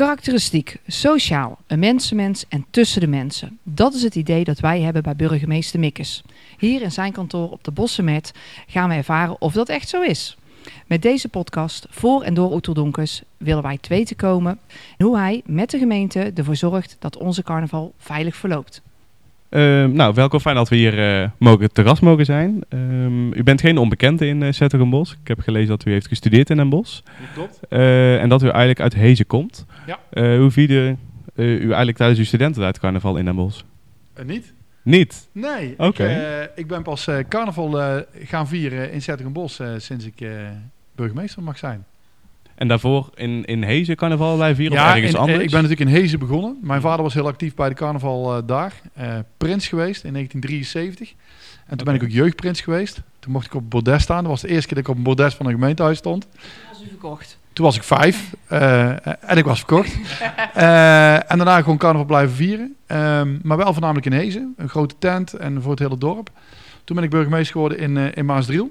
Karakteristiek, sociaal, een mensenmens en tussen de mensen. Dat is het idee dat wij hebben bij burgemeester Mikkes. Hier in zijn kantoor op de Bossenmet gaan we ervaren of dat echt zo is. Met deze podcast voor en door Oeteldonkers willen wij te weten komen hoe hij met de gemeente ervoor zorgt dat onze carnaval veilig verloopt. Ehm, nou, welkom. Fijn dat we hier uh, mogen, terras mogen zijn. Ehm, u bent geen onbekende in uh, Bos. Ik heb gelezen dat u heeft gestudeerd in Den Bosch. Klopt. Uh, en dat u eigenlijk uit Hezen komt. Ja. hoe vierde u eigenlijk tijdens uw studententijd carnaval in Den Bosch? niet. Niet? Nee. Oké. Ik, ik, ben pas carnaval gaan vieren in Bos sinds ik burgemeester mag zijn. En daarvoor in, in Hezen carnaval blijven vieren ja, of ergens in, anders? ik ben natuurlijk in Hezen begonnen. Mijn vader was heel actief bij de carnaval uh, daar. Uh, prins geweest in 1973. En toen ben ik ook jeugdprins geweest. Toen mocht ik op het bordes staan. Dat was de eerste keer dat ik op een bordes van een gemeentehuis stond. Toen was u verkocht. Toen was ik vijf. Uh, en ik was verkocht. en daarna gewoon carnaval blijven vieren. Um, maar wel voornamelijk in Hezen. Een grote tent en voor het hele dorp. Toen ben ik burgemeester geworden in, in Maasdriel.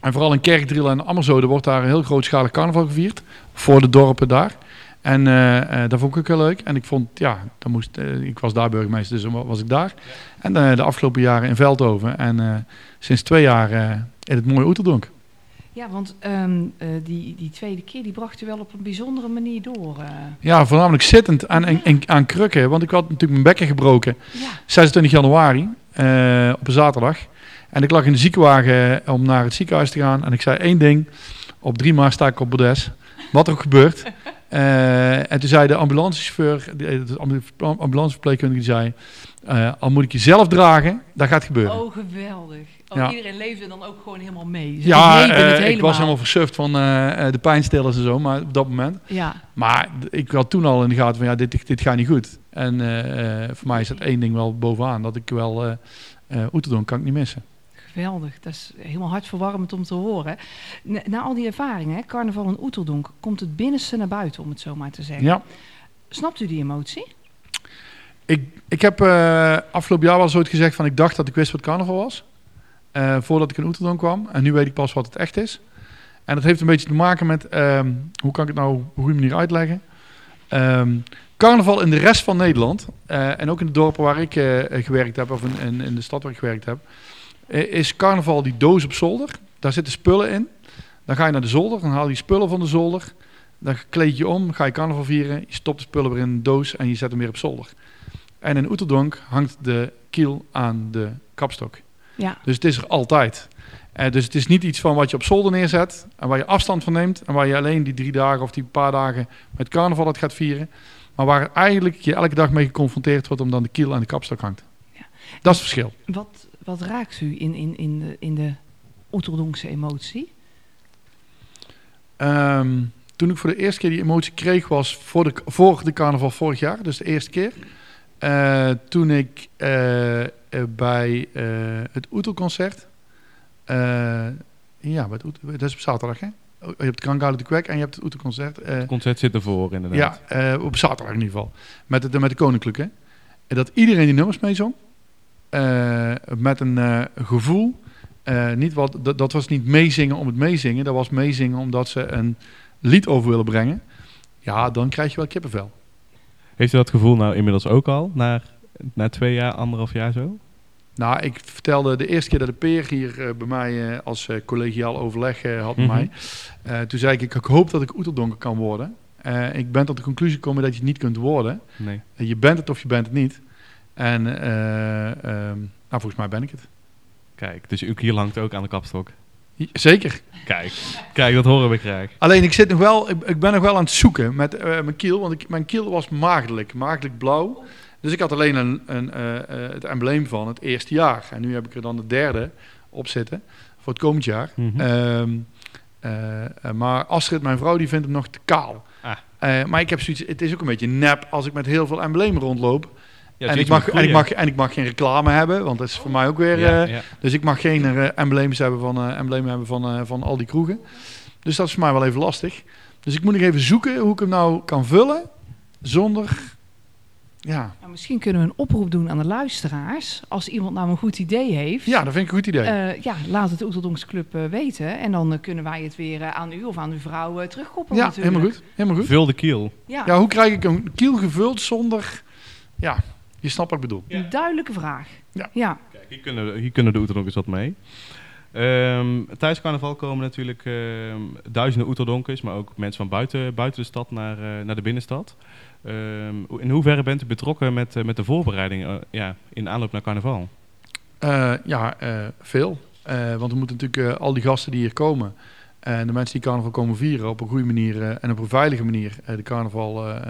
En vooral in Kerkdriel en Ammerzode wordt daar een heel grootschalig carnaval gevierd. Voor de dorpen daar. En uh, uh, dat vond ik ook heel leuk. En ik vond, ja, dan moest, uh, ik was daar burgemeester, dus was ik daar. En de afgelopen jaren in Veldhoven. En sinds twee jaar in het mooie Oeterdonk. Ja, want um, die, die tweede keer die bracht u wel op een bijzondere manier door. Ja, voornamelijk zittend aan, aan, aan krukken. Want ik had natuurlijk mijn bekken gebroken. Ja. 26 januari op een zaterdag. En ik lag in de ziekenwagen om naar het ziekenhuis te gaan. En ik zei één ding. Op 3 maart sta ik op Bodes. Wat er ook gebeurt. Uh, en toen zei de ambulancechauffeur, de ambulanceverpleegkundige, die zei... Uh, al moet ik je zelf dragen, dat gaat gebeuren. Oh, geweldig. Oh, ja. Iedereen leefde dan ook gewoon helemaal mee. Ze ja, uh, ik was helemaal versuft van de pijnstillers en zo, maar op dat moment. Ja. Maar ik had toen al in de gaten van, ja, dit, dit gaat niet goed. En voor mij is dat één ding wel bovenaan, dat ik wel... Uh, Oeterdon kan ik niet missen. Geweldig, dat is helemaal hartverwarmend om te horen. Na, na al die ervaringen, carnaval en Oeteldonk, komt het binnenste naar buiten, om het zo maar te zeggen. Ja. Snapt u die emotie? Ik, ik heb afgelopen jaar wel zo gezegd van ik dacht dat ik wist wat carnaval was. Uh, voordat ik in Oeteldonk kwam. En nu weet ik pas wat het echt is. En dat heeft een beetje te maken met, um, hoe kan ik het nou op een goede manier uitleggen? Um, carnaval in de rest van Nederland, uh, en ook in de dorpen waar ik gewerkt heb, of in, in, de stad waar ik gewerkt heb, is carnaval die doos op zolder. Daar zitten spullen in. Dan ga je naar de zolder, dan haal je spullen van de zolder. Dan kleed je om, ga je carnaval vieren. Je stopt de spullen weer in een doos en je zet hem weer op zolder. En in Oeterdonk hangt de kiel aan de kapstok. Ja. Dus het is er altijd. Uh, dus het is niet iets van wat je op zolder neerzet en waar je afstand van neemt. En waar je alleen die drie dagen of die paar dagen met carnaval het gaat vieren. Maar waar eigenlijk je elke dag mee geconfronteerd wordt omdat de kiel aan de kapstok hangt. Ja. Dat is het verschil. Wat, wat raakt u in, in, in de, in de Oeterdonkse emotie? Um, toen ik voor de eerste keer die emotie kreeg was voor de, voor de carnaval vorig jaar, dus de eerste keer. Uh, toen ik uh, bij uh, het Oetelconcert, ja, bij het dat is op zaterdag hè? Oh, je hebt Krankhouden de Kwek en je hebt het Oetelconcert. het concert zit ervoor inderdaad. Ja, op zaterdag in ieder geval. Met, de, met de Koninklijke. En dat iedereen die nummers meezong. Met een gevoel. Uh, niet wat, dat, dat, was niet meezingen om het meezingen. Dat was meezingen omdat ze een lied over willen brengen. Ja, dan krijg je wel kippenvel. Heeft u dat gevoel nou inmiddels ook al? Na, na twee jaar, anderhalf jaar zo? Nou, ik vertelde de eerste keer dat de Peer hier bij mij als collegiaal overleg had met mm -hmm. mij. toen zei ik, ik hoop dat ik oeteldonker kan worden. ik ben tot de conclusie gekomen dat je het niet kunt worden. Nee. je bent het of je bent het niet. En um, nou, volgens mij ben ik het. Kijk, dus ook hier hangt ook aan de kapstok. Zeker. Kijk, kijk, dat horen we graag. Alleen ik zit nog wel, ik, ik ben nog wel aan het zoeken met mijn kiel, want ik, mijn kiel was maagdelijk, maagdelijk blauw. Dus ik had alleen een, een, uh, het embleem van het eerste jaar. En nu heb ik er dan de derde op zitten voor het komend jaar. Mm -hmm. um, maar Astrid, mijn vrouw, die vindt hem nog te kaal. Ah. maar ik heb zoiets, het is ook een beetje nep als ik met heel veel emblemen rondloop. Ja, en, ik mag, en, ik mag, en ik mag geen reclame hebben, want dat is voor mij ook weer. Ja, ja. Dus ik mag geen embleems hebben van, emblemen hebben van, van al die kroegen. Dus dat is voor mij wel even lastig. Dus ik moet nog even zoeken hoe ik hem nou kan vullen zonder ja. Nou, misschien kunnen we een oproep doen aan de luisteraars. Als iemand nou een goed idee heeft. ja, dat vind ik een goed idee. eh, ja, laat het de eh, weten. En dan eh, kunnen wij het weer eh, aan u of aan uw vrouw uh, terugkoppelen. ja, natuurlijk. helemaal goed. Helemaal goed. Vul de kiel. Ja, Ja, hoe krijg ik een kiel gevuld zonder... Ja, je snapt wat ik bedoel. een duidelijke vraag. Ja. ja. Kijk, hier kunnen, hier kunnen de Oeterdonkers wat mee. Ehm tijdens carnaval komen natuurlijk ehm, duizenden Oeterdonkers, maar ook mensen van buiten, buiten de stad naar, eh, naar de binnenstad. Ehm, in hoeverre bent u betrokken met, eh, met de voorbereidingen eh, ja, in aanloop naar carnaval? Ja, veel. Want we moeten natuurlijk al die gasten die hier komen... en de mensen die carnaval komen vieren... op een goede manier en op een veilige manier... de carnaval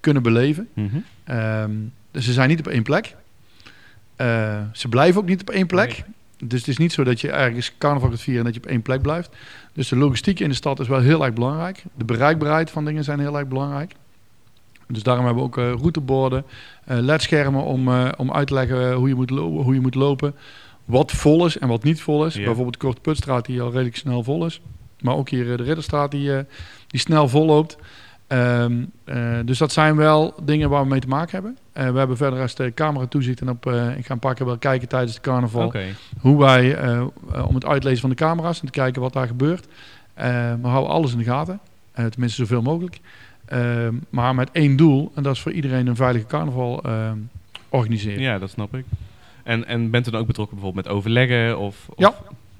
kunnen beleven. Mhm. Dus ze zijn niet op één plek. Ze blijven ook niet op één plek. Dus het is niet zo dat je ergens carnaval gaat vieren en dat je op één plek blijft. Dus de logistiek in de stad is wel heel erg belangrijk. De bereikbaarheid van dingen zijn heel erg belangrijk. Dus daarom hebben we ook eh, routeborden, eh ledschermen om, eh, om uit te leggen hoe je, moet lo- hoe je moet lopen. Wat vol is en wat niet vol is. Ja. Bijvoorbeeld de Korte Putstraat die al redelijk snel vol is. Maar ook hier de Ridderstraat die, die snel vol loopt. Ehm, eh, dus dat zijn wel dingen waar we mee te maken hebben. Eh, we hebben verder als de camera toezicht en op, eh, ik ga een paar keer wel kijken tijdens de carnaval hoe wij, eh, eh, om het uitlezen van de camera's en te kijken wat daar gebeurt. Eh, we houden alles in de gaten, Eh, tenminste zoveel mogelijk. Ehm, maar met één doel, en dat is voor iedereen een veilige carnaval ehm, organiseren. Ja, dat snap ik. En, en bent u dan ook betrokken bijvoorbeeld met overleggen? Of, of- Ja.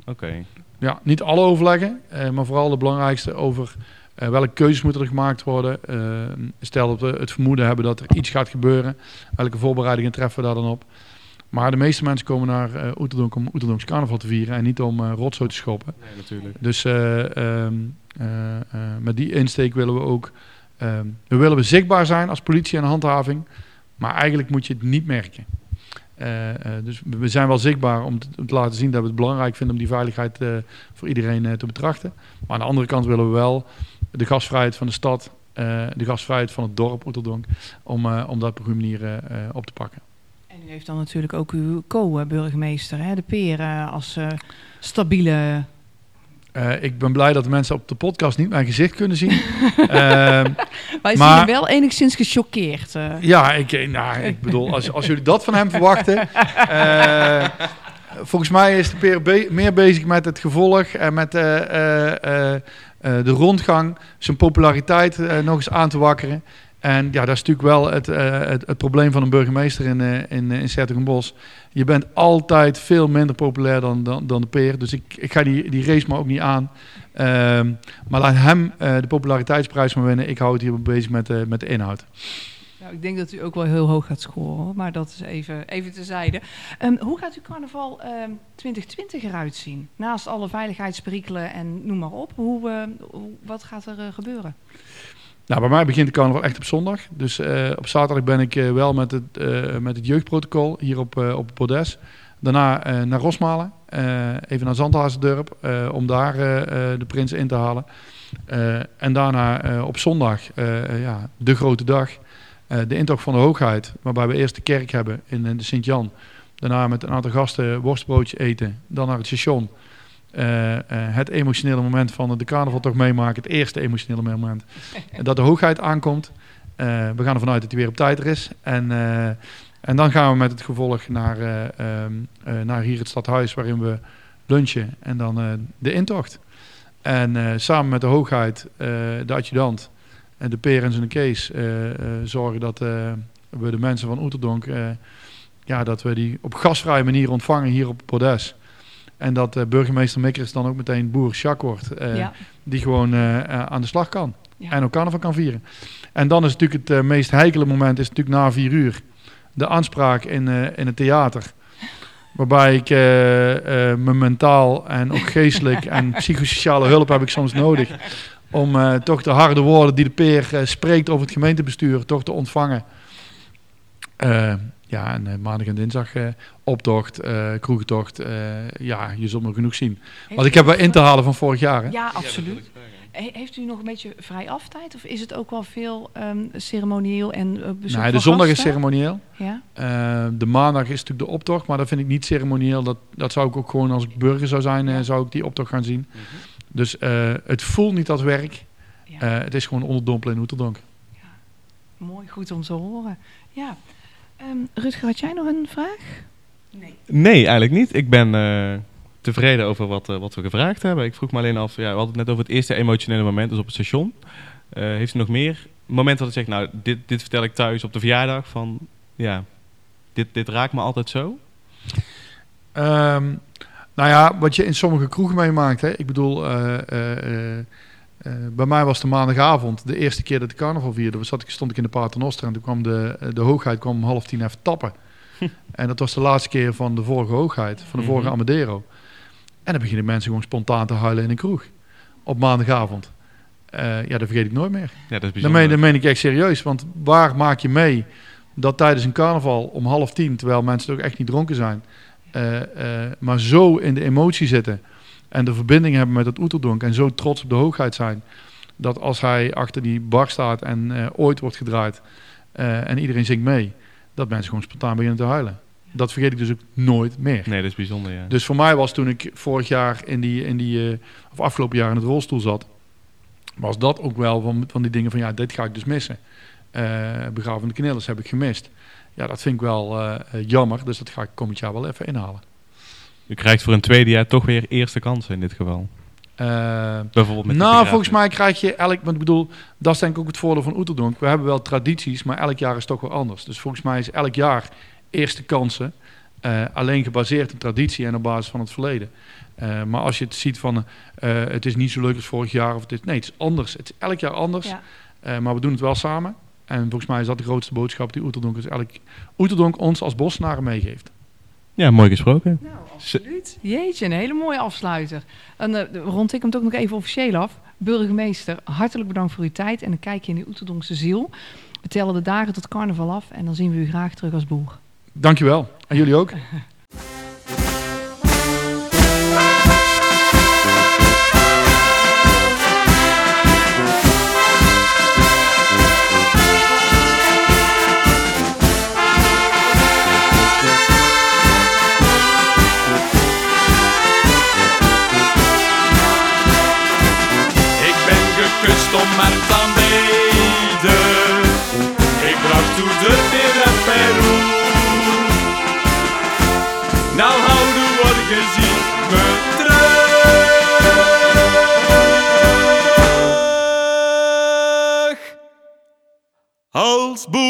Oké. Ja, niet alle overleggen, eh, maar vooral de belangrijkste over eh, welke keuzes moeten er gemaakt worden. Eh, stel dat we het vermoeden hebben dat er iets gaat gebeuren, welke voorbereidingen treffen we daar dan op. Maar de meeste mensen komen naar eh Oeterdonk om Oeterdonks carnaval te vieren en niet om rotzooi te schoppen. Nee, natuurlijk. Dus eh, ehm, eh, eh, met die insteek willen we ook. ehm, we willen we zichtbaar zijn als politie en handhaving. Maar eigenlijk moet je het niet merken. Dus we zijn wel zichtbaar om te, om te laten zien dat we het belangrijk vinden om die veiligheid voor iedereen te betrachten. Maar aan de andere kant willen we wel de gastvrijheid van de stad, eh, de gastvrijheid van het dorp Oeterdonk, om, eh, om dat op een goede manier eh, op te pakken. En u heeft dan natuurlijk ook uw co-burgemeester, de Peer, als stabiele... Ik ben blij dat de mensen op de podcast niet mijn gezicht kunnen zien. Ehm, Wij Maar- hem wel enigszins gechoqueerd. Ja, ik, nou, ik bedoel, als, als jullie dat van hem verwachten. volgens mij is de Peer be- meer bezig met het gevolg en met de rondgang, zijn populariteit eh, nog eens aan te wakkeren. En ja, dat is natuurlijk wel het, eh, het, probleem van een burgemeester in, eh in, eh, in Sertogenbosch. Je bent altijd veel minder populair dan, dan, dan de peer. Dus ik, ik ga die, die race maar ook niet aan. Ehm, maar laat hem eh, de populariteitsprijs maar winnen. Ik hou het hier bezig met, eh, met de inhoud. Nou, ik denk dat u ook wel heel hoog gaat scoren, maar dat is even, even tezijde. Ehm, hoe gaat uw carnaval ehm 2020 eruit zien? Naast alle veiligheidsperikelen en noem maar op. Hoe, eh, hoe- wat gaat er eh, gebeuren? Nou, bij mij begint de carnaval echt op zondag. Dus eh, op zaterdag ben ik eh, wel met het, met het jeugdprotocol hier op, op het Bordes. Daarna naar Rosmalen, even naar Zandhazendurp, eh, om daar de prins in te halen. En daarna op zondag, ja, de grote dag, de intocht van de hoogheid. Waarbij we eerst de kerk hebben in, eh, de Sint-Jan. Daarna met een aantal gasten worstbroodje eten. Dan naar het station. Eh, eh, het emotionele moment van de carnaval toch meemaken. Het eerste emotionele moment. dat de hoogheid aankomt. Eh, we gaan ervan uit dat hij weer op tijd er is. En, eh, en dan gaan we met het gevolg naar, eh, ehm, eh, naar hier het stadhuis waarin we lunchen. En dan eh, de intocht. En eh, samen met de hoogheid, eh, de adjudant en de perens en de kees eh, eh, zorgen dat eh, we de mensen van Oeterdonk... ja, dat we die op gasvrije manier ontvangen hier op het Podes. En dat burgemeester Mikkers dan ook meteen boer Jacques wordt. ja. die gewoon aan de slag kan. Ja. En ook carnaval kan vieren. En dan is natuurlijk het meest heikele moment is natuurlijk na vier uur. De aanspraak in, in het theater. Waarbij ik eh, me mentaal en ook geestelijk en psychosociale hulp heb ik soms nodig. Om eh, toch de harde woorden die de peer eh, spreekt over het gemeentebestuur toch te ontvangen. Eh, ja, en maandag en dinsdag eh, optocht, eh kroegentocht. eh, ja, je zult nog genoeg zien. Want ik heb wel in te halen van vorig jaar. Hè? Ja, absoluut. He- heeft u nog een beetje vrij aftijd? Of is het ook wel veel ehm, ceremonieel en uh, bezoek Nee, de zondag is ceremonieel. Ja? Eh, de maandag is natuurlijk de optocht, maar dat vind ik niet ceremonieel. Dat, dat zou ik ook gewoon als ik burger zou zijn, eh, zou ik die optocht gaan zien. Mhm. Dus eh, het voelt niet als werk. Ja. Eh, het is gewoon onderdompelen in Oeterdonk. Mooi, goed om te horen. Ja. Ehm, Rutger, had jij nog een vraag? Nee. Nee, eigenlijk niet. Ik ben eh, tevreden over wat, eh, wat we gevraagd hebben. Ik vroeg me alleen af, ja, we hadden het net over het eerste emotionele moment, dus op het station. Eh, heeft u nog meer momenten dat u zegt, nou, dit, dit vertel ik thuis op de verjaardag van, ja, dit, dit raakt me altijd zo? Ehm, nou ja, wat je in sommige kroegen meemaakt. Hè? Ik bedoel, eh, eh, eh, bij mij was de maandagavond de eerste keer dat ik carnaval vierde. Zat ik, stond ik in de Paternoster en toen kwam de, de hoogheid kwam om half tien even tappen. en dat was de laatste keer van de vorige hoogheid, van de vorige Mhm. Amadero. En dan beginnen mensen gewoon spontaan te huilen in een kroeg. Op maandagavond. Ja, dat vergeet ik nooit meer. Ja, dat is bijzonder. meen, dat meen ik echt serieus. Want waar maak je mee dat tijdens een carnaval om half tien, terwijl mensen ook echt niet dronken zijn, eh, eh, maar zo in de emotie zitten en de verbinding hebben met het oeterdonk en zo trots op de hoogheid zijn, dat als hij achter die bar staat en eh, ooit wordt gedraaid en iedereen zingt mee, dat mensen gewoon spontaan beginnen te huilen. Dat vergeet ik dus ook nooit meer. Nee, dat is bijzonder, ja. Dus voor mij was toen ik vorig jaar in die, in die of afgelopen jaar in het rolstoel zat, was dat ook wel van, van die dingen van ja, dit ga ik dus missen. Eh begravende Knillers heb ik gemist. Ja, dat vind ik wel eh, eh, jammer, dus dat ga ik komend jaar wel even inhalen. U krijgt voor een tweede jaar toch weer eerste kansen in dit geval. Eh, Bijvoorbeeld met nou, volgens mij krijg je elk, want ik bedoel, dat is denk ik ook het voordeel van Oeterdonk. We hebben wel tradities, maar elk jaar is toch wel anders. Dus volgens mij is elk jaar eerste kansen, eh, alleen gebaseerd op traditie en op basis van het verleden. Eh, maar als je het ziet van, eh, het is niet zo leuk als vorig jaar, of het is, nee, het is anders. Het is elk jaar anders, Ja. Eh, maar we doen het wel samen. En volgens mij is dat de grootste boodschap die Oeterdonk, elk, Oeterdonk ons als bosnaren meegeeft. Ja, mooi gesproken. Nou, absoluut. Jeetje, een hele mooie afsluiter. En eh, rond ik hem toch nog even officieel af. Burgemeester, hartelijk bedankt voor uw tijd en een kijkje in de Oeterdonkse ziel. We tellen de dagen tot carnaval af en dan zien we u graag terug als boer. Dankjewel. En jullie ook. markt aan Beide. Ik bracht toe de weer Peru. Nou houden wordt gezien me terug. Als boer